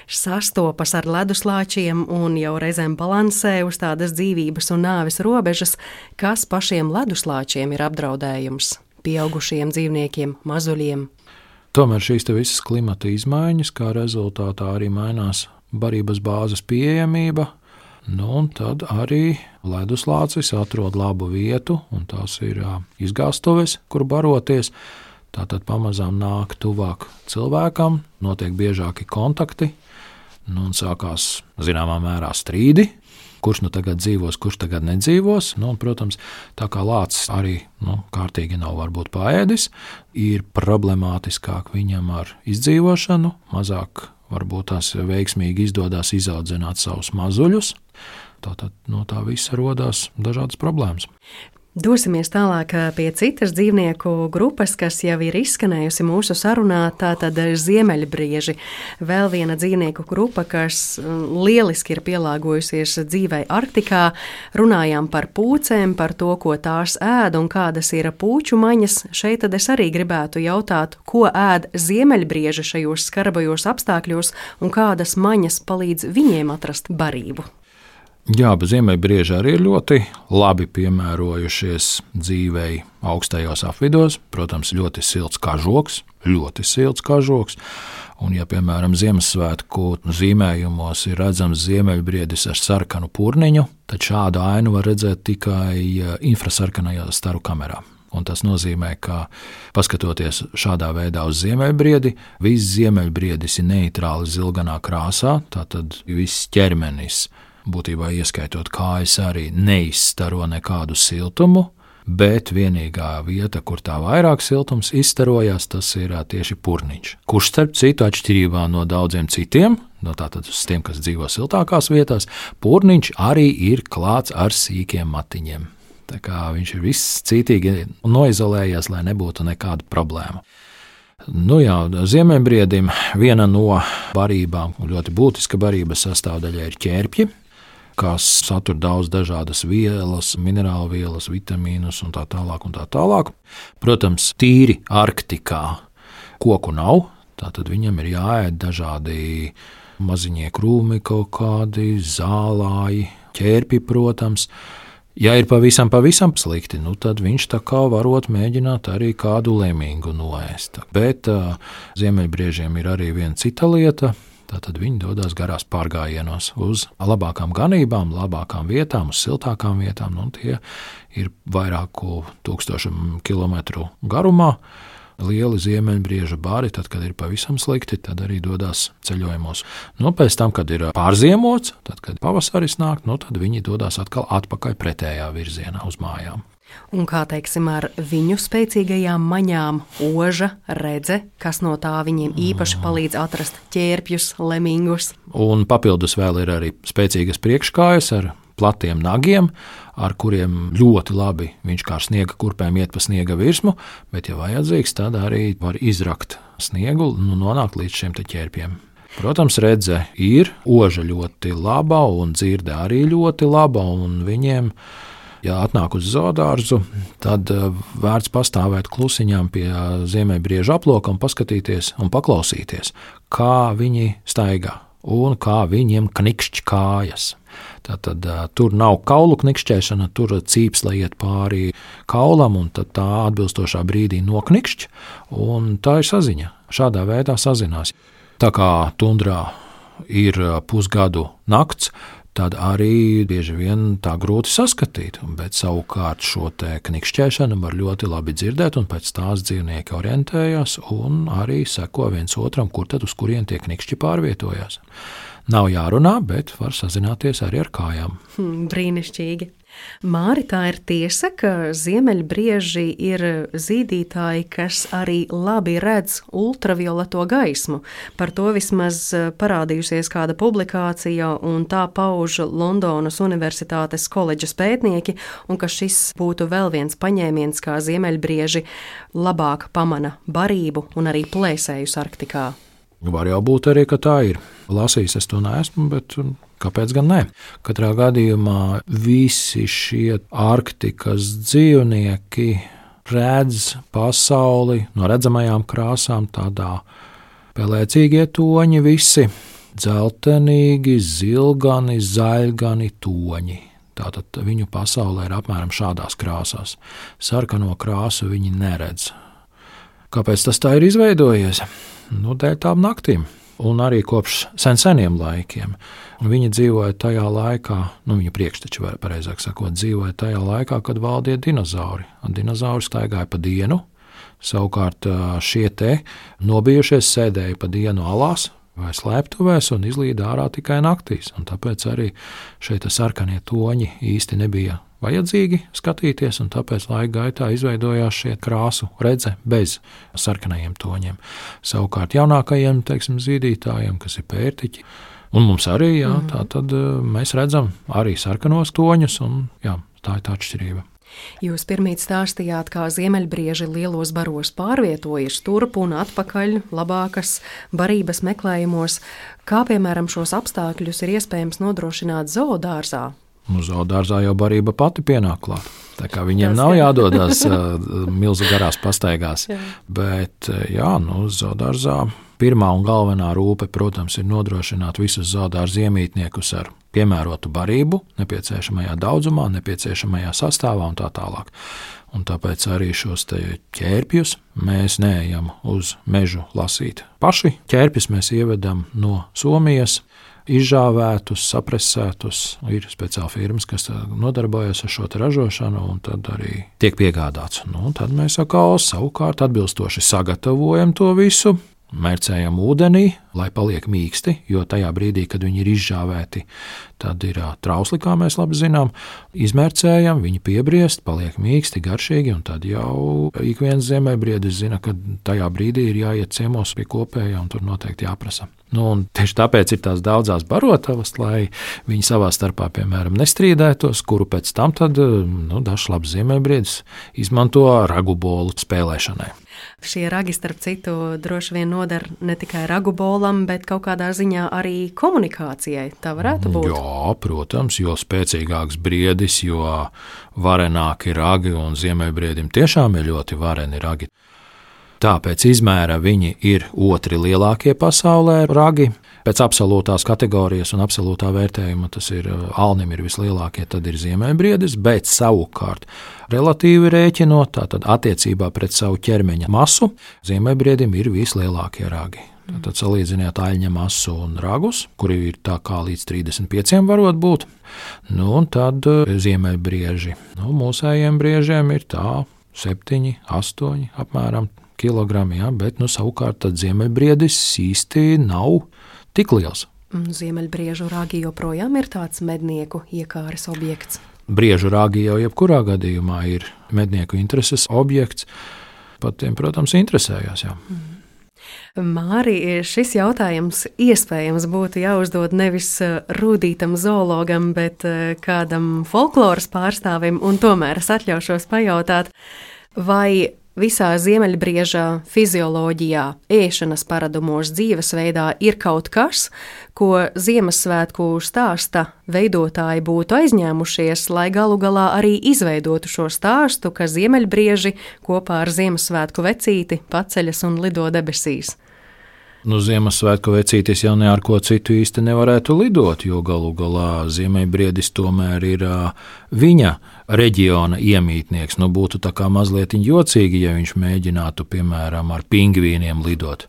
sastopas ar leduslāčiem un jau reizēm balansē uz tādas dzīvības un nāves robežas, kas pašiem leduslāčiem ir apdraudējums pieaugušiem dzīvniekiem, mazuļiem. Tomēr šīs visas klimata izmaiņas, kā rezultātā arī mainās barības bāzes pieejamība, nu, un tad arī leduslācis atrod labu vietu, un tās ir izgāstuves, kur baroties. Tātad pamazām nāk tuvāk cilvēkam, notiek biežāki kontakti, nu, un sākās zināmā mērā strīdi kurš nu tagad dzīvos, kurš tagad nedzīvos. Nu, un, protams, tā kā lācis arī nu, kārtīgi nav varbūt paēdis, ir problemātiskāk viņam ar izdzīvošanu, mazāk varbūt tās veiksmīgi izdodas izaudzināt savus mazuļus. Tātad no tā visa radās dažādas problēmas. Dosimies tālāk pie citas dzīvnieku grupas, kas jau ir izskanējusi mūsu sarunā. Tātad ziemeļbrieži. Vēl viena dzīvnieku grupa, kas lieliski ir pielāgojusies dzīvei Arktikā. Runājām par pūcēm, par to, ko tās ēd un kādas ir puķu maņas. Šeit tad es arī gribētu jautāt, ko ēd ziemeļbrieži šajos skarbajos apstākļos un kādas maņas palīdz viņiem atrast barību. Jā, bet ziemeļbrieži arī ir ļoti labi piemērojušies dzīvei augstajos apvidos. Protams, ļoti silts kažoks, ļoti silts kažoks. Un, ja, piemēram, Ziemassvētku zīmējumos ir redzams ziemeļbriedis ar sarkanu purniņu, tad šādu ainu var redzēt tikai infrasarkanajā staru kamerā. Un tas nozīmē, ka, paskatoties šādā veidā uz ziemeļbriedi, viss ziemeļbriedis ir neitrāli zilganā krāsā, tātad viss ķermenis būtībā ieskaitot kājas, arī neizstaro nekādu siltumu. Bet vienīgā vieta, kur tā vairāk siltums izstarojās, tas ir tieši purniņš. Kurš, starp citu, atšķirībā no daudziem citiem, no tātad uz tiem, kas dzīvo siltākās vietās, purniņš arī ir klāts ar sīkiem matiņiem. Tā kā viņš ir viss cītīgi noizolējies, lai nebūtu nekāda problēma. Nu jā, Ziemeļbriedim viena no barībām, ļoti būtiska barības sastāvdaļa ir ķērpji kas satur daudz dažādas vielas, minerālu vielas, vitamīnus un tā tālāk. Un tā tālāk. Protams, tīri Arktikā koku nav, tad viņam ir jāēd dažādi maziņie krūmi, kaut kādi zālāji, ķērpi, protams. Ja ir pavisam, pavisam slikti, nu tad viņš tā kā varot mēģināt arī kādu lēmīgu noēst. Bet uh, ziemeļbriežiem ir arī viena cita lieta, Tātad viņi dodas garās pārgājienos uz labākām ganībām, labākām vietām, uz siltākām vietām. Nu, tie ir vairāku tūkstošu kilometru garumā. Lieli ziemeļbrieža bāri, tad, kad ir pavisam slikti, tad arī dodas ceļojumos. Nu, pēc tam, kad ir pārziemots, tad, kad pavasaris nāk, nu, tad viņi dodas atkal atpakaļ pretējā virzienā uz mājām. Un kā teiksim, ar viņu spēcīgajām maņām, oža, redze, kas no tā viņiem īpaši palīdz atrast ķērpjus, lemingus. Un papildus vēl ir arī spēcīgas priekškājas ar platiem nagiem, ar kuriem ļoti labi viņš kā sniega kurpēm iet pa sniega virsmu, bet, ja vajadzīgs, tad arī var izrakt sniegu un nonākt līdz šiem ķērpiem. Protams, redze ir oža ļoti laba un dzirde arī ļoti laba, un viņiem ir Ja atnāk uz zoodārzu, tad eh, vērts pastāvēt klusiņām pie ziemeļbrieža aploka un paskatīties un paklausīties, kā viņi staigā un kā viņiem knikšķi kājas. Tātad, tur nav kaulu knikšķēšana, tur cīps, lai iet pāri kaulam, un tā atbilstošā brīdī noknikšķi, un tā ir saziņa. Šādā veidā sazinās. Tā kā tundrā ir pusgadu nakts, tad arī bieži vien tā grūti saskatīt. Bet savukārt šo knikšķēšanu var ļoti labi dzirdēt, un pēc tās dzīvnieki orientējas un arī seko viens otram, kur tad uz kurien tie knikšķi pārvietojās. Nav jārunā, bet var sazināties arī ar kājām. Hmm, brīnišķīgi. Māri, tā ir tiesa, ka ziemeļbrieži ir zīdītāji, kas arī labi redz ultravioleto gaismu. Par to vismaz eh, parādījusies kāda publikācija, un tā pauž Londonas Universitātes koledžas pētnieki, un ka šis būtu vēl viens paņēmiens, kā ziemeļbrieži labāk pamana barību un arī plēsējus Arktikā. Var jau būt arī, ka tā ir. Lasījis es to neesmu, bet kāpēc gan ne? Katrā gadījumā visi šie Arktikas dzīvnieki redz pasauli no redzamajām krāsām, tādā pelēcīgie toņi visi - dzeltenīgi, zilgani, zaļgani toņi. Tātad viņu pasaulē ir apmēram šādās krāsās. Sarkano krāsu viņi neredz. Kāpēc tas tā ir izveidojies? Nu, dēļ tām naktīm. Un arī kopš sen seniem laikiem. Viņi dzīvoja tajā laikā, nu, viņa priekšteči, pareizāk sakot, dzīvoja tajā laikā, kad valdīja dinozauri. Dinozauri staigāja pa dienu, savukārt šie te nobijušies sēdēja pa dienu alās, vai slēptuvēs un izlīda ārā tikai naktīs. Tāpēc arī šeit sarkanie toņi īsti nebija vajadzīgi skatīties, un tāpēc laika gaitā izveidojās šie krāsu redze bez sarkanajiem toņiem. Savukārt jaunākajiem teiksim, zīdītājiem, kas ir pērtiķi, un mums arī jā, mm. tā tad eh, mēs redzam arī sarkanos toņus, un jā, tā ir tā atšķirība. Jūs pirmīt stāstījāt, kā ziemeļbrieži lielos baros pārvietojas turp un atpakaļ labākas barības meklējumos. Kā piemēram šos apstākļus ir iespējams nodrošināt zoodārzā? Nu, zoodārzā jau barība pati pienāk klāt. Tā kā viņiem nav jādodas milzu garās pastaigās. jā. Bet, jā, nu, zoodārzā pirmā un galvenā rūpe, protams, ir nodrošināt visus zoodārza iemītniekus ar piemērotu barību, nepieciešamajā daudzumā, nepieciešamajā sastāvā un tā tālāk. Un tāpēc arī šos ķērpjus mēs neejam uz mežu lasīt. Paši ķērpjus mēs ievedam no Somijas, izžāvētus, sapresētus. Ir speciāli firmas, kas nodarbojas ar šo ražošanu, un tad arī tiek piegādāts. Nu, tad mēs atkal savukārt atbilstoši sagatavojam to visu, mērcējam ūdenī, lai paliek mīksti, jo tajā brīdī, kad viņi ir izžāvēti, tad ir trausli, kā mēs labi zinām. Izmērcējam, viņi piebriest, paliek mīksti, garšīgi, un tad jau ik viens zemēbriedis zina, ka tajā brīdī ir jāiet ciemos pie kopējā, un tur noteikti jāprasa. Nu, tieši tāpēc ir tās daudzās barotavas, lai viņi savā starpā, piemēram, nestrīdētos, kuru pēc tam tad, nu, dažs labs ziemeļbriedis izmanto ragu bolu spēlēšanai. Šie ragi, starp citu, droši vien noder ne tikai ragu bolam, bet kaut kādā ziņā arī komunikācijai. Tā varētu būt. Jā, protams, jo spēcīgāks briedis, jo varenāki ragi un ziemeļbriedim tiešām ir ļoti vareni ragi. Tāpēc izmēra viņi ir otri lielākie pasaulē ragi. Pēc absolūtās kategorijas un absolūtā vērtējuma tas ir alnim ir vislielākie, tad ir ziemeļbriedis, bet savukārt relatīvi rēķinot, tātad attiecībā pret savu ķermeņa masu, ziemeļbriedim ir vislielākie ragi. Tad salīdziniet aļņa masu un ragus, kuri ir tā kā līdz 35 varot būt. Nu, un tad ziemeļbrieži. Nu, mūsējiem briežiem ir tā 7, 8 apmēram kg, ja, bet nu, savukārt ziemeļbriedis īsti nav tik liels. Ziemeļbriežu rāgi joprojām ir tāds mednieku iekāres objekts. Briežu rāgi jau jebkurā gadījumā ir mednieku intereses objekts. Pat tiem, protams, interesējās. Jā. Mm. Māri, šis jautājums iespējams būtu jāuzdod nevis eh, rūtītam zoologam, bet eh, kādam folkloras pārstāvim, un tomēr es atļaušos pajautāt, vai visā ziemeļbrieža fizioloģijā, ēšanas paradumos, dzīvesveidā ir kaut kas, ko Ziemassvētku stāsta veidotāji būtu aizņēmušies, lai galu galā arī izveidotu šo stāstu, ka ziemeļbrieži kopā ar Ziemassvētku vecīti paceļas un lido debesīs. Nu, Ziemassvētku vecītis jau ne ar ko citu īsti nevarētu lidot, jo galu galā Ziemeļbriedis tomēr ir viņa reģiona iemītnieks. Nu, būtu tā kā mazliet jocīgi, ja viņš mēģinātu, piemēram, ar pingvīniem lidot.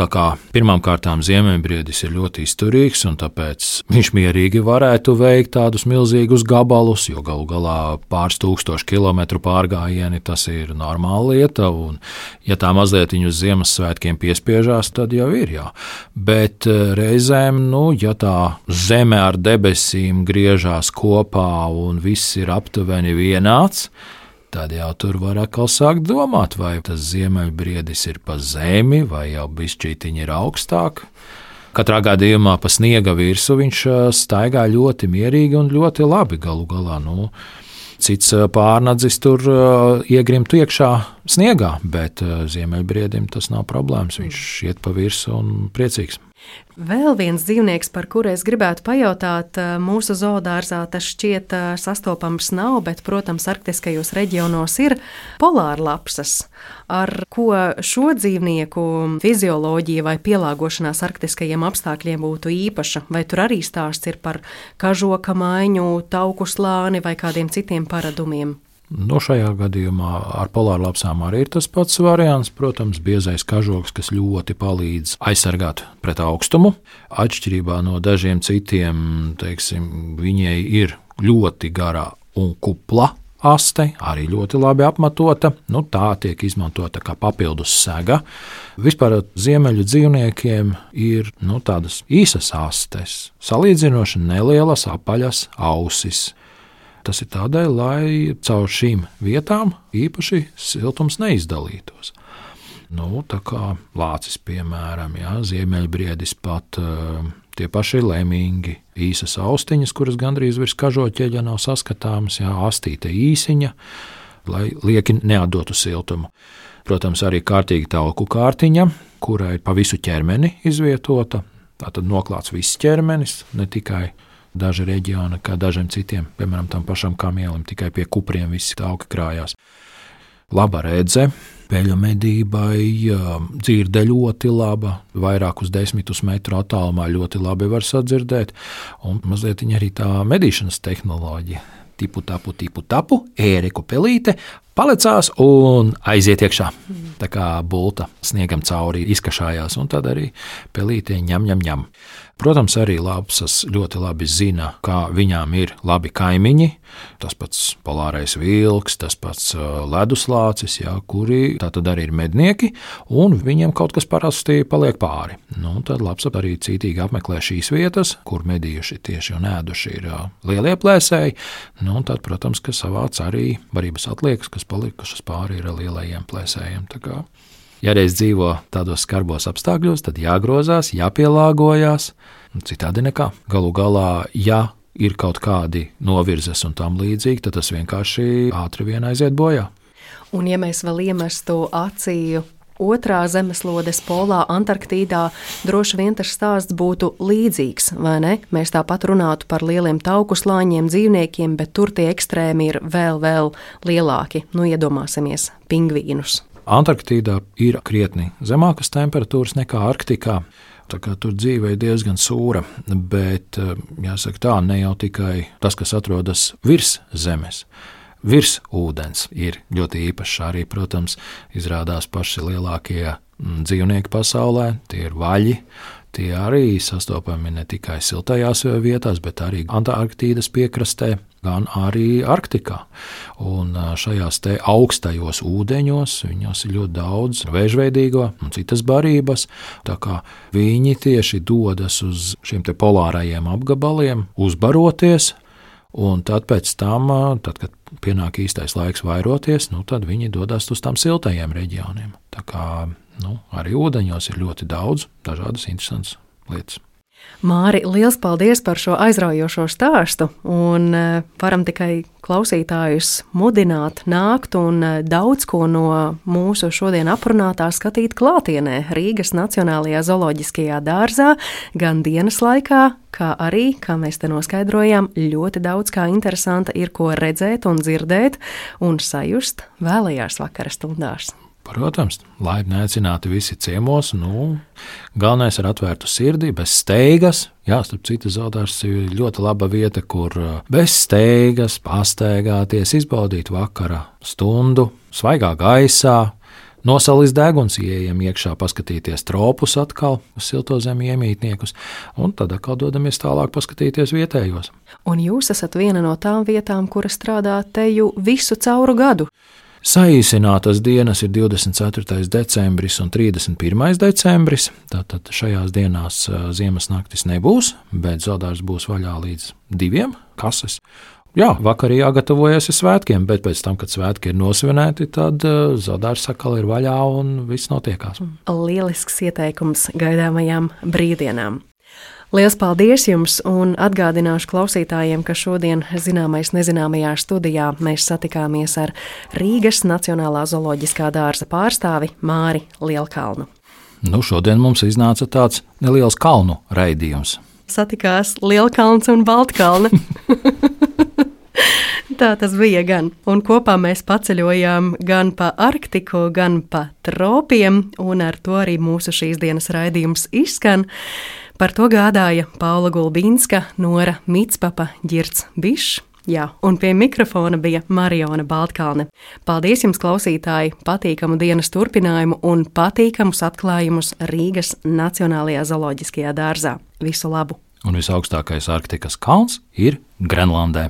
Tā kā pirmkārt ziemeļbriedis ir ļoti izturīgs, un tāpēc viņš mierīgi varētu veikt tādus milzīgus gabalus, jo galu galā pāris tūkstoši kilometru pārgājieni tas ir normāla lieta. Un, ja tā mazliet viņu uz Ziemassvētkiem piespiežās, tad jau ir jā. Bet eh, reizēm, nu, ja tā zeme ar debesīm griežās kopā un viss ir aptuveni vienāds, tad jau tur var atkal sākt domāt, vai tas ziemeļbriedis ir pa zemi, vai jau bišķītiņi ir augstāk. Katrā gadījumā pa sniega virsmu viņš staigā ļoti mierīgi un ļoti labi galu galā. Nu, cits pārnadzis tur iegrimtu iekšā sniegā, bet ziemeļbriedim tas nav problēmas. Viņš iet pa virsmu un priecīgs. Vēl viens dzīvnieks, par kuru es gribētu pajautāt, eh, mūsu zoodārzā tas šķiet eh, sastopams nav, bet, protams, arktiskajos reģionos ir polārlapsas. Ar ko šo dzīvnieku fizioloģija vai pielāgošanās arktiskajiem apstākļiem būtu īpaša? Vai tur arī stāsts ir par kažoka maiņu, tauku slāni vai kādiem citiem paradumiem? Nu, šajā gadījumā ar polārlapsām arī ir tas pats variants. Protams, biezais kažoks, kas ļoti palīdz aizsargāt pret augstumu. Atšķirībā no dažiem citiem, teiksim, viņai ir ļoti gara un kupla aste, arī ļoti labi apmatota. Nu, tā tiek izmantota kā papildus sega. Vispār ziemeļu dzīvniekiem ir nu, tādas īsas astes, salīdzinoši nelielas apaļas ausis. Tas ir tādēļ, lai caur šīm vietām īpaši siltums neizdalītos. Nu, tā kā lācis, piemēram, jā, ziemeļbriedis pat uh, tie paši lēmīgi, īsas austiņas, kuras gandrīz virs kažoķeļa nav saskatāmas, jā, astīte īsiņa, lai lieki neatdotu siltumu. Protams, arī kārtīga tauku kārtiņa, kurai pa visu ķermeni izvietota. Tā tad noklāts viss ķermenis, ne tikai daži reģioni, kā dažiem citiem, piemēram, tam pašam kamielim, tikai pie kupriem visi tauki krājās. Laba redze, peļu medībai, dzirde ļoti laba, vairākus desmitus metru attālumā ļoti labi var sadzirdēt, un mazliet arī tā medīšanas tehnoloģija. Tipu, tapu, tipu, tapu, ēriku pelīte, palicās un aiziet iekšā. Tā kā bulta sniegam cauri, izkašājās, un tad arī pelīte ņem, ņem, ņem. Protams, arī lapsas ļoti labi zina, kā viņām ir labi kaimiņi. Tas pats polārais vilks, tas pats uh, leduslācis, jā, kuri tātad arī ir mednieki, un viņiem kaut kas parasti paliek pāri. Nu, tad lapsa arī cītīgi apmeklē šīs vietas, kur medījuši tieši un ēduši ir uh, lielie plēsēji. Nu, tad, protams, ka savāc arī varības atliekas, kas palikušas pāri ir lielajiem plēsējiem. Ja reiz dzīvo tādos skarbos apstākļos, tad jāgrozās, jāpielāgojas. Citādi nekā. Galu galā, ja ir kaut kādi novirzes un tam līdzīgi, tad tas vienkārši ātri vien aiziet bojā. Un, ja mēs vēl iemestu acīm otrā zemeslodes polā, Antarktīdā, droši vien tas stāsts būtu līdzīgs, vai ne? Mēs tāpat runātu par lieliem tauku slāņiem, dzīvniekiem, bet tur tie ekstrēmi ir vēl, vēl lielāki. Nu, iedomāsimies pingvīnus. Antarktīdā ir krietni zemākas temperatūras nekā Arktikā. Tur dzīve ir diezgan sūra, bet eh, jāsaka tā, ne jau tikai tas, kas atrodas virs zemes. Virs ūdens ir ļoti īpašs arī, protams, izrādās paši lielākie mm, dzīvnieki pasaulē, tie ir vaļi, Tie arī sastopami ne tikai siltajās vietās, bet arī Antarktīdas piekrastē, gan arī Arktikā. Un šajās augstajos ūdeņos viņos ir ļoti daudz vēžveidīgo un citas barības. Tā kā viņi tieši dodas uz šiem polārajiem apgabaliem, uzbaroties. Un tad, tam, tad, kad pienāk īstais laiks vairoties, nu, tad viņi dodas uz tām siltajiem reģioniem. Tā kā nu, arī ūdeņos ir ļoti daudz dažādas interesantas lietas. Māri, liels paldies par šo aizraujošo stāstu. Un eh, varam tikai klausītājus mudināt, nākt un eh, daudz ko no mūsu šodien aprunātā skatīt klātienē Rīgas Nacionālajā zooloģiskajā dārzā, gan dienas laikā, kā arī, kā mēs te noskaidrojām, ļoti daudz kā interesanta ir ko redzēt un dzirdēt un sajust vēlējās vakara stundās. Protams, laipni aicināti visi ciemos. Nu, galvenais ir atvērtu sirdi, bez steigas. Jā, starp citu, Zeltārs ir ļoti laba vieta, kur uh, bez steigas pastaigāties, izbaudīt vakara stundu, svaigā gaisā, Nosalis deguns, ieejam iekšā, paskatīties tropus atkal, silto zemi iemītniekus, un tad atkal dodamies tālāk paskatīties vietējos. Un jūs esat viena no tām vietām, kura strādā te jau visu cauru gadu. Saīsinātas dienas ir 24. decembris un 31. decembris. Tātad šajās dienās ziemas naktis nebūs, bet zodārs būs vaļā līdz diviem kases. Jā, vakarā jāgatavojas svētkiem, bet pēc tam, kad svētki ir nosvinēti, tad zodārs sakal ir vaļā un viss notiekās. Lielisks ieteikums gaidāmajām brīvdienām. Lielas paldies jums un atgādināšu klausītājiem, ka šodien zināmais nezināmajā studijā mēs satikāmies ar Rīgas Nacionālā zooloģiskā dārza pārstāvi Māri Lielkalnu. Nu, šodien mums iznāca tāds neliels kalnu raidījums. Satikās Lielkalns un Baltkalna. Tā tas bija gan. Un kopā mēs paceļojām gan pa Arktiku, gan pa tropiem, un ar to arī mūsu šīs dienas raidījums izskan. Par to gādāja Paula Gulbīnska, Nora Mitspapa, Girts Bišs. Jā, un pie mikrofona bija Mariona Baltkalne. Paldies jums, klausītāji! Patīkamu dienas turpinājumu un patīkamus atklājumus Rīgas Nacionālajā zooloģiskajā dārzā. Visu labu! Un visaugstākais Arktikas kalns ir Grenlandē.